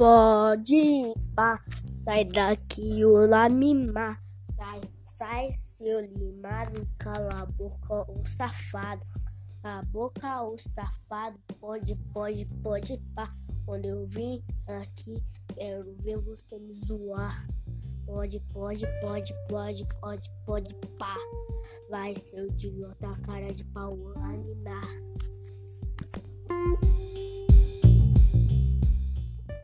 pode pá. Sai daqui, o lamimar. Sai, sai, seu limado. Cala a boca, o safado. A boca, o safado. Pode, pode, pode pá. Quando eu vim aqui, quero ver você me zoar. Pode, pode, pode, pode, pode, pode, pá. Vai, seu idiota, cara de pau, laminar.